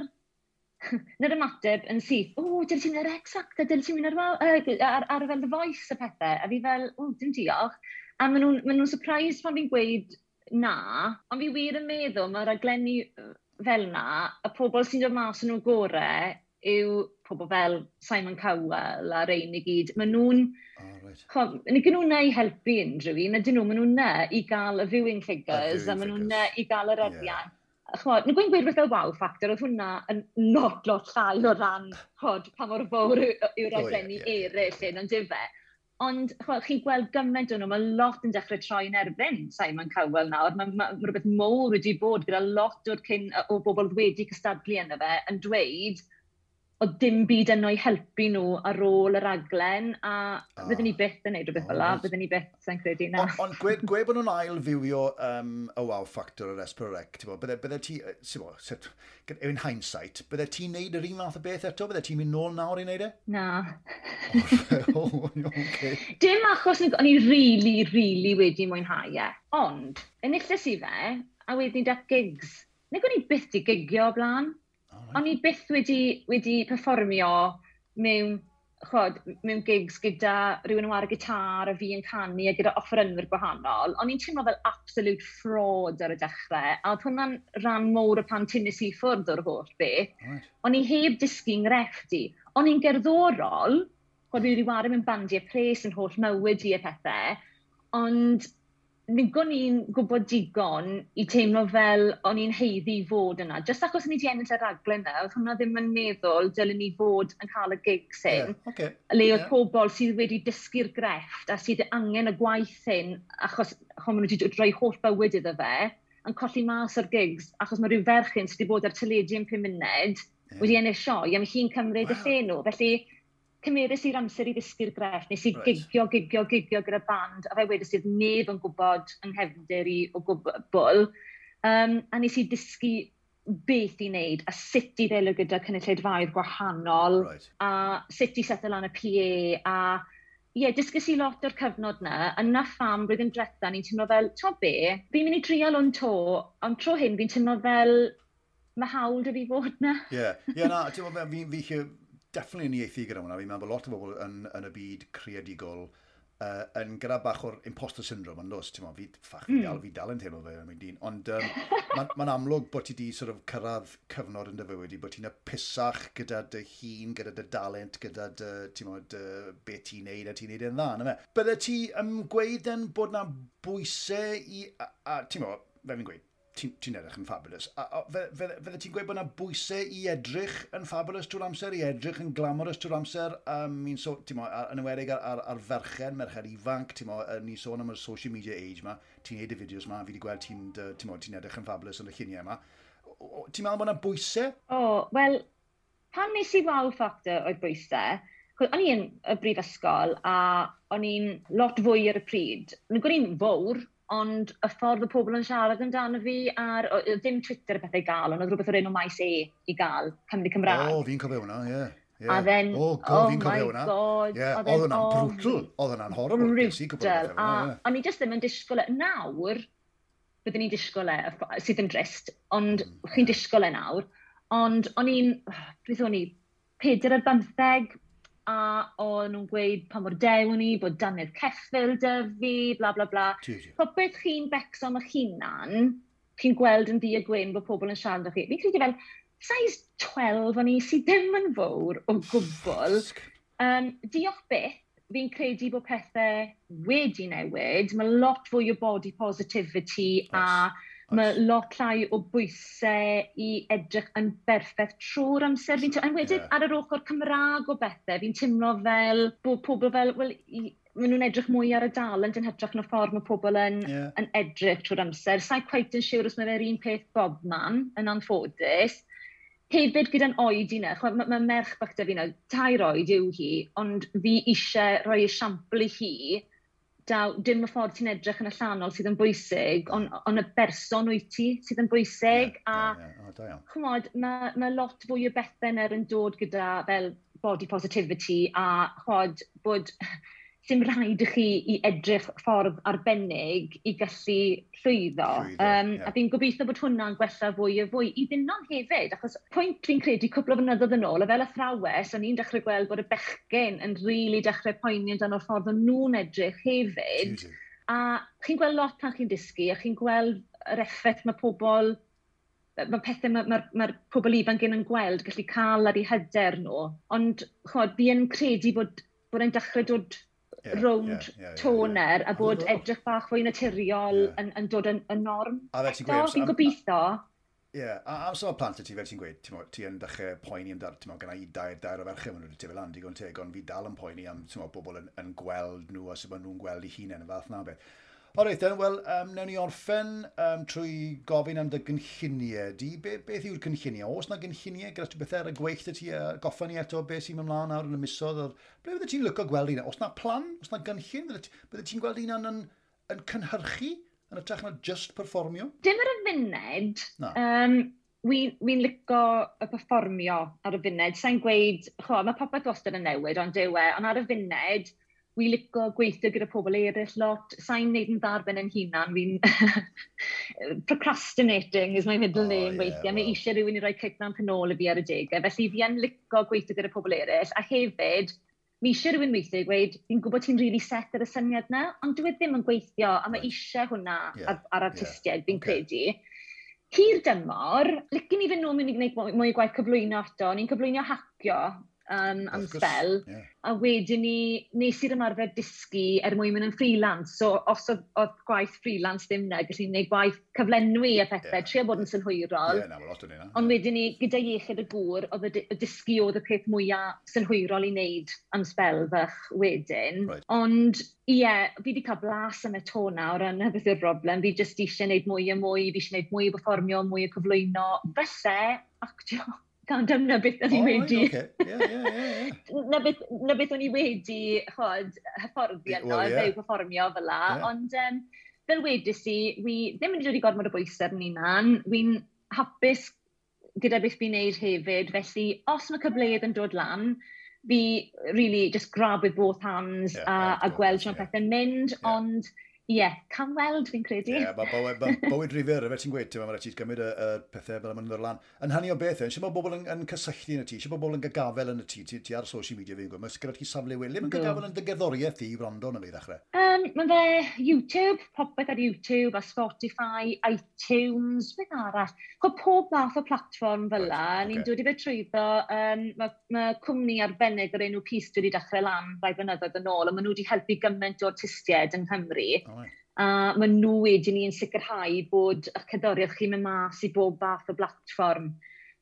ner ymateb yn syth, o, dyn ti'n yr X-Factor, dyn ti'n mynd ar, ar, ar, ar fel The Voice y pethau, a fi fel, o, dim diolch. A maen nhw'n ma nhw surprised pan fi'n gweud na, ond fi wir yn meddwl mae'r aglenni fel na, y pobl sy'n dod mas yn nhw gorau, yw pobl fel Simon Cowell a rein i gyd. Maen nhw'n... Oh, right. Yn nhw na i helpu unrhyw un, ydyn nhw, maen nhw'n na i gael y viewing figures, a, a maen nhw'n na i gael yr arian. Yeah. Chmod, nhw'n gwein gweud fel wow factor, oedd hwnna yn not lot llai o ran chod pa mor fawr yw'r adlenni oh, yeah, yeah, eraill yeah. yn ond dyfe. Ond chi'n gweld gymaint o'n nhw, mae lot yn dechrau troi yn erbyn Simon Cowell nawr. Mae ma, ma rhywbeth mowr wedi bod gyda lot o'r cyn, o bobl wedi cystadlu yna fe yn dweud, oedd dim byd yno i helpu nhw ar ôl yr aglen, a ah. fydden ni byth yn neud rhywbeth fel oh, la, fydden ni byth sa'n credu na. Ond on, gwe bod nhw'n ail fywio um, y oh wow factor yr Esperec, ti'n bod, bydde, bydde ti, ti'n bod, yw'n hindsight, bydde ti'n neud yr un math o beth eto, bydde ti'n mynd nôl nawr i neud e? Na. oh, oh okay. Dim achos o'n i really, really wedi mwynhau e, ond, enillus i fe, a wedyn dat gigs. Nid o'n i byth di gigio o blaen O'n i byth wedi, wedi performio mewn chod, mewn gigs gyda rhywun yn war gitar a fi yn canu a gyda offerynwyr gwahanol, o'n i'n teimlo fel absolute fraud ar y dechrau, a oedd hwnna'n rhan mowr y pan tynnes i ffwrdd o'r holl beth. Right. O'n i heb dysgu nghrefftu. O'n i'n gerddorol, chod fi wedi wario mewn bandiau pres yn holl mywyd i y pethau, ond nigon ni'n gwybod digon i teimlo fel o'n i'n heiddi i fod yna. Just achos ni di ennill y raglen yna, oedd hwnna ddim yn meddwl dylen ni fod yn cael y gig sy'n. Yeah, okay. Le oedd yeah. pobl sydd wedi dysgu'r grefft a sydd angen y gwaith hyn achos hon maen nhw wedi droi holl bywyd iddo fe yn colli mas o'r gigs achos mae rhyw ferchyn sydd wedi bod ar teledu yn pum munud yeah. wedi ennill sioi, a mae hi'n cymryd wow. y lle nhw. Felly cymerus i'r amser i ddysgu'r greff, nes i right. gigio, gigio, gigio gyda band, a fe wedi sydd neb yn gwybod yng nghefndir i o gwbl. Um, a nes i dysgu beth i wneud a sut i ddelio gyda cynulleidfaoedd gwahanol right. a sut i setio lan y PA a ie, yeah, dysgu si lot o'r cyfnod na, yna na pham blwyddyn dretha, ni'n teimlo fel, ti'n be, fi'n mynd i drial o'n to, ond tro hyn fi'n teimlo fel, mae hawl dy fi fod na. Ie, yeah. yeah, na, ti'n meddwl, fi, fi, definitely yn ieithi gyda hwnna. Fi'n meddwl bod lot o bobl yn, yn y byd creadigol uh, yn gyda bach o'r imposter syndrome, yn dos, ti'n meddwl, fi, ffach, mm. fi, hmm. dal, fi dal yn teimlo fe, mae'n dyn. Ond um, mae'n ma amlwg bod ti di sort of cyrraedd cyfnod yn dy fywyd i, bod ti'n apusach gyda dy hun, gyda dy dalent, gyda dy, ti'n meddwl, be ti'n neud a ti'n neud yn dda, na. Bydde ti ymgweud yn bod na bwysau i, a, a ti'n meddwl, fe fi'n gweud, ti'n ti edrych yn fabulous. A, a fydde ti'n gweud bod yna bwysau i edrych yn fabulous trwy'r amser, i edrych yn glamorous trwy'r amser, um, ni'n so, mo, ar, yn ymwedig ar, ar, ar ferchen, merched ifanc, ti'n mo, ni'n sôn am y social media age ma, ti'n neud y fideos ma, fi wedi gweld ti'n ti edrych yn fabulous yn y lluniau ma. Ti'n meddwl bod yna bwysau? O, oh, wel, pan nes i wow factor o'i bwysau, o'n i'n y brifysgol a o'n i'n lot fwy ar y pryd. Nid o'n i'n fawr, ond y ffordd y pobl yn siarad amdano fi ar, o, ddim Twitter y pethau gael, ond oedd rhywbeth o'r enw maes e i gael, Cymru Cymraeg. O, oh, fi'n cofio hwnna, ie. Yeah. Yeah. A then, oh, God, oh fi'n cofio hwnna. Yeah. Oedd hwnna'n brutal, oedd hwnna'n horrible. Brutal, a o'n i just ddim yn disgwyl e. Nawr, byddwn ni'n disgwyl e, sydd yn drist, ond mm. chi'n disgwyl e nawr. Ond o'n i'n, beth o'n i, 4 ar 15, a o'n nhw'n gweud pa mor dewn ni, bod dannedd ceffil dy fi, bla bla bla. Popeth chi'n becso am eich hunan, chi'n gweld yn ddi a gwyn bod pobl yn siarad o chi. Fi'n credu fel, size 12 o'n i sydd ddim yn fawr o gwbl. Um, diolch beth, fi'n credu bod pethau wedi newid. Mae lot fwy o body positivity yes. a Mae lot llai o bwysau i edrych yn berffaith trwy'r amser. Fi'n enwedig yeah. ar yr ochr Cymraeg o bethau, fi'n teimlo fel bod pobl fel, wel, maen nhw'n edrych mwy ar y dalent yn hytrach na ffordd mae pobl yn, yeah. yn edrych trwy'r amser. Sa'i quite yn siŵr os mae fe'r un peth bob man yn anffodus. Hefyd gyda'n oed i na, mae ma merch bach da fi na, tair oed yw hi, ond fi eisiau rhoi esiampl i hi daw, dim y ffordd ti'n edrych yn y llanol sydd yn bwysig, ond on y berson wyt ti sydd yn bwysig. Yeah, a, yeah, yeah. chymod, mae ma lot fwy o bethau er yn dod gyda fel body positivity a chwod bod dim rhaid i chi i edrych ffordd arbennig i gallu llwyddo. llwyddo um, yeah. A fi'n gobeithio bod hwnna'n gwella fwy a fwy i ddynon hefyd, achos pwynt fi'n credu cwpl o fynyddoedd yn ôl, a fel athrawes, o'n i'n dechrau gweld bod y bechgyn yn rili really dechrau poeni dan o'r ffordd o'n nhw'n edrych hefyd. A chi'n gweld lot pan chi'n dysgu, a chi'n gweld yr effaith mae pobl mae pethau mae'r ma, ma, ma pobl ifanc yn gweld gallu cael ar eu hyder nhw. Ond chod, fi yn credu bod, bod e'n dechrau dod yeah, rownd yeah, yeah, toner yeah, toner a bod edrych bach fwy naturiol yeah. yn, yn dod yn, yn norm. A fe ti'n gweud... Fi'n gobeithio. Ie, yeah. a am sôn plant y ti, fel ti'n gweud, ti yn dechrau poeni amdano, ti'n meddwl, gyda i dair, dair o ferchau maen nhw'n tyfu lan, digon teg, ond fi dal yn poeni am, bobl yn, yn gweld nhw a sef nhw'n gweld eu hunain yn fath na beth. O reit, wel, um, newn ni orffen um, trwy gofyn am dy gynlluniau. Di, be, beth yw'r gynlluniau? Oes yna gynlluniau gyda ti bethau ar y gweill dy ti uh, goffa ni eto beth sy'n ymlaen nawr yn y misodd? Or... Ble fydde ti'n lyco gweld un? Oes yna plan? Oes yna gynllun? Bydde ti'n gweld un yn, yn cynhyrchu yn y trech na just performio? Dim ar y funed. No. Um, Wi'n wi lico y performio ar y funed. Sa'n gweud, cho, mae popeth wastad yn newid, ond dewe, ond ar y funed, Wi lico gweithio gyda pobl eraill lot. Sa'n neud yn ddarben yn hunan. Fi'n... procrastinating is my middle oh, name yeah, weithiau. Well. Mae eisiau rhywun i roi cic na'n penol i fi ar y degau. Felly fi yn lico gweithio gyda pobl eraill. A hefyd, mi eisiau rhywun weithio i gweud, fi'n gwybod ti'n really set ar y syniad na, ond dwi e ddim yn gweithio, a mae eisiau hwnna yeah, ar, ar artistiaid, yeah. fi'n okay. credu. Hir dymor, licen i fynd nôl mynd i gwneud mwy o gwaith cyflwyno ato, ni'n cyflwyno hacio, um, am spel. Yeah. A wedyn ni, nes i'r ymarfer dysgu er mwyn mynd yn freelance. So os oedd, oedd gwaith freelance ddim na, gallu gwneud gwaith cyflenwi a pethau, yeah. trio bod yn synhwyrol. Ie, yeah, na, lot o'n hynna. Ond wedyn ni, gyda iechyd y gŵr, oedd y dysgu oedd y peth mwyaf synhwyrol i wneud am spel fach wedyn. Right. Ond Ie, yeah, fi wedi cael blas am y to nawr, a na beth yw'r broblem. Fi jyst eisiau gwneud mwy a mwy, fi eisiau gwneud mwy o performio, mwy o cyflwyno. Felly, actio gan dyna beth o'n i wedi. Na beth o'n i wedi, chod, hyfforddi yno, well, no, yeah. ddew performio fel la, yeah. ond um, fel wedys i, wi ddim yn dod i gormod o bwysau yn unan, wi'n hapus gyda beth fi'n neud hefyd, felly os mae cyfleoedd yn dod lan, fi really just grab with both hands yeah, a, a gweld sy'n yeah. pethau'n mynd, yeah. ond Ie, yeah, can weld fi'n credu. Ie, yeah, mae bywyd, ma bywyd rifir, fe ti'n gweithio, mae'n rhaid ti'n cymryd y, y pethau fel yma'n ddod lan. Yn o beth yw, sy'n bobl yn, yn cysylltu yn y ti, sy'n bod bobl yn gagafel yn y ti, ti, ti ar social media fi'n gwybod, mae'n gyda ti safle weli, mae'n gagafel yn dygerddoriaeth i wrando yn y ddechrau. Um, mae fe YouTube, popeth ar YouTube, a Spotify, iTunes, beth arall. Chwa pob math o platform fel la, right, okay. ni'n dod i fe trwyddo, um, mae ma cwmni arbennig o'r enw Peace wedi dechrau lan rai blynyddoedd yn ôl, a maen nhw wedi helpu gymaint o artistiaid yng Nghymru. Oh, a maen nhw wedyn ni'n sicrhau bod y cyddoriaeth chi'n mynd mas i bob fath o blatfform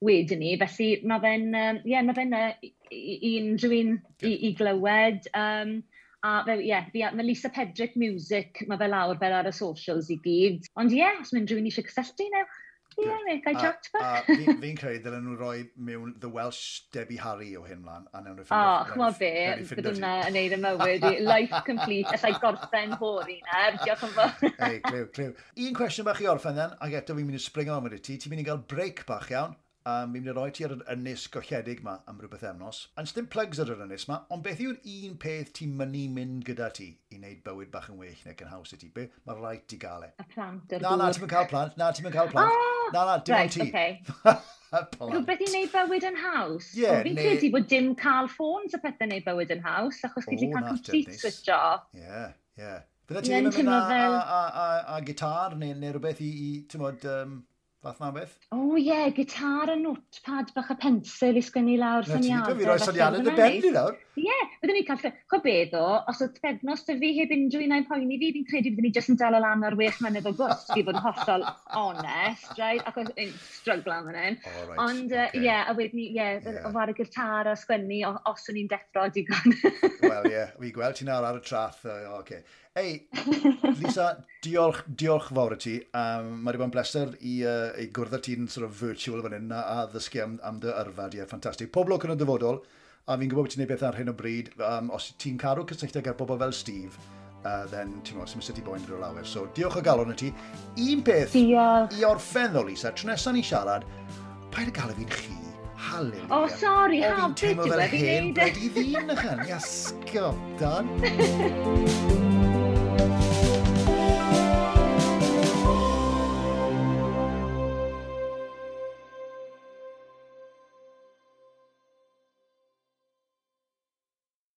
wedyn ni. Felly mae fe'n, um, yeah, mae fe'n un rhywun i, i glywed. Um, a fe, yeah, fe, mae Lisa Pedrick Music, mae fe lawr fel ar y socials i gyd. Ond ie, yeah, os mae'n rhywun eisiau cysylltu, newch. Ie, yeah, gai jot fa. Fi'n fi credu dylen nhw roi mewn The Welsh Debbie Harry o hyn mlaen. A newn nhw ffindio. O, chmo be, bydd hwnna yn neud y mywyd. Life complete, allai gorffen hori na. Diolch yn fawr. Ei, clyw, clyw. Un cwestiwn bach i orffen then, ac eto fi'n mynd i springo am wedi ti. Ti'n mynd i gael break bach iawn. Um, fi'n mynd i roi ti ar yr ynys golledig yma am rhywbeth efnos. Yn sdim plugs ar yr ynys yma, ond beth yw'r un peth ti'n mynd mynd gyda ti i wneud bywyd bach yn well neu yn haws i ti? Be, mae rhaid ti gael e. Y plant Na, na, ti'n mynd cael plant. Na, ti'n mynd cael plant. Ah, Na, na, dim right, ti. Okay. Rhywbeth i wneud bywyd yn haws. Ie. Yeah, Fi'n ne... credu bod dim cael ffôns a pethau wneud bywyd yn haws, achos gyd ti'n cael complete switch off. Ie, ie. Fydda ti'n mynd a, a, a, a a gitar neu, neu rhywbeth i, i ti'n um, fath na beth? O oh, ie, yeah, gitar a notepad bach a pensil i sgynnu lawr syniadau. Ti'n fi roi syniadau dy ben i lawr? Ie, yeah, byddwn ni'n cael lle. Co beth o, os oedd pednos dy fi heb unrhyw un ai'n poeni fi, fi'n credu byddwn ni jyst yn dal o lan ar wech mynydd o gwrs, fi fod yn hollol honest, right? Ac oedd yn strugl am hynny. Ond ie, uh, yeah, a wedyn ni, ie, yeah, yeah. ofar y gitar a sgwennu os o'n i'n deffro digon. Wel ie, yeah. fi gweld ti nawr ar y trath, uh. Okay. Ei, Lisa, diolch, diolch fawr i ti. Um, Mae wedi bod yn bleser i, uh, i gwrdd â ti'n sort of virtual fan hyn a, a ddysgu am, am dy yrfa. Ie, ffantastig. Pob lwc yn y dyfodol, a fi'n gwybod bod ti'n gwneud beth ar hyn o bryd. Um, os ti'n cadw cysylltiad gyda bobl fel Steve, uh, then ti'n mwyn, sy'n mysig i boi'n rhywbeth lawer. So, diolch o galon y ti. Un peth diolch. i orffen ddo, Lisa, tro nesaf ni siarad, paid y gael fi'n chi. Haleluia. O, oh, sori, hafyd. O, fi'n teimlo fel hyn, bledi ddyn ychan. Iasgob, dan.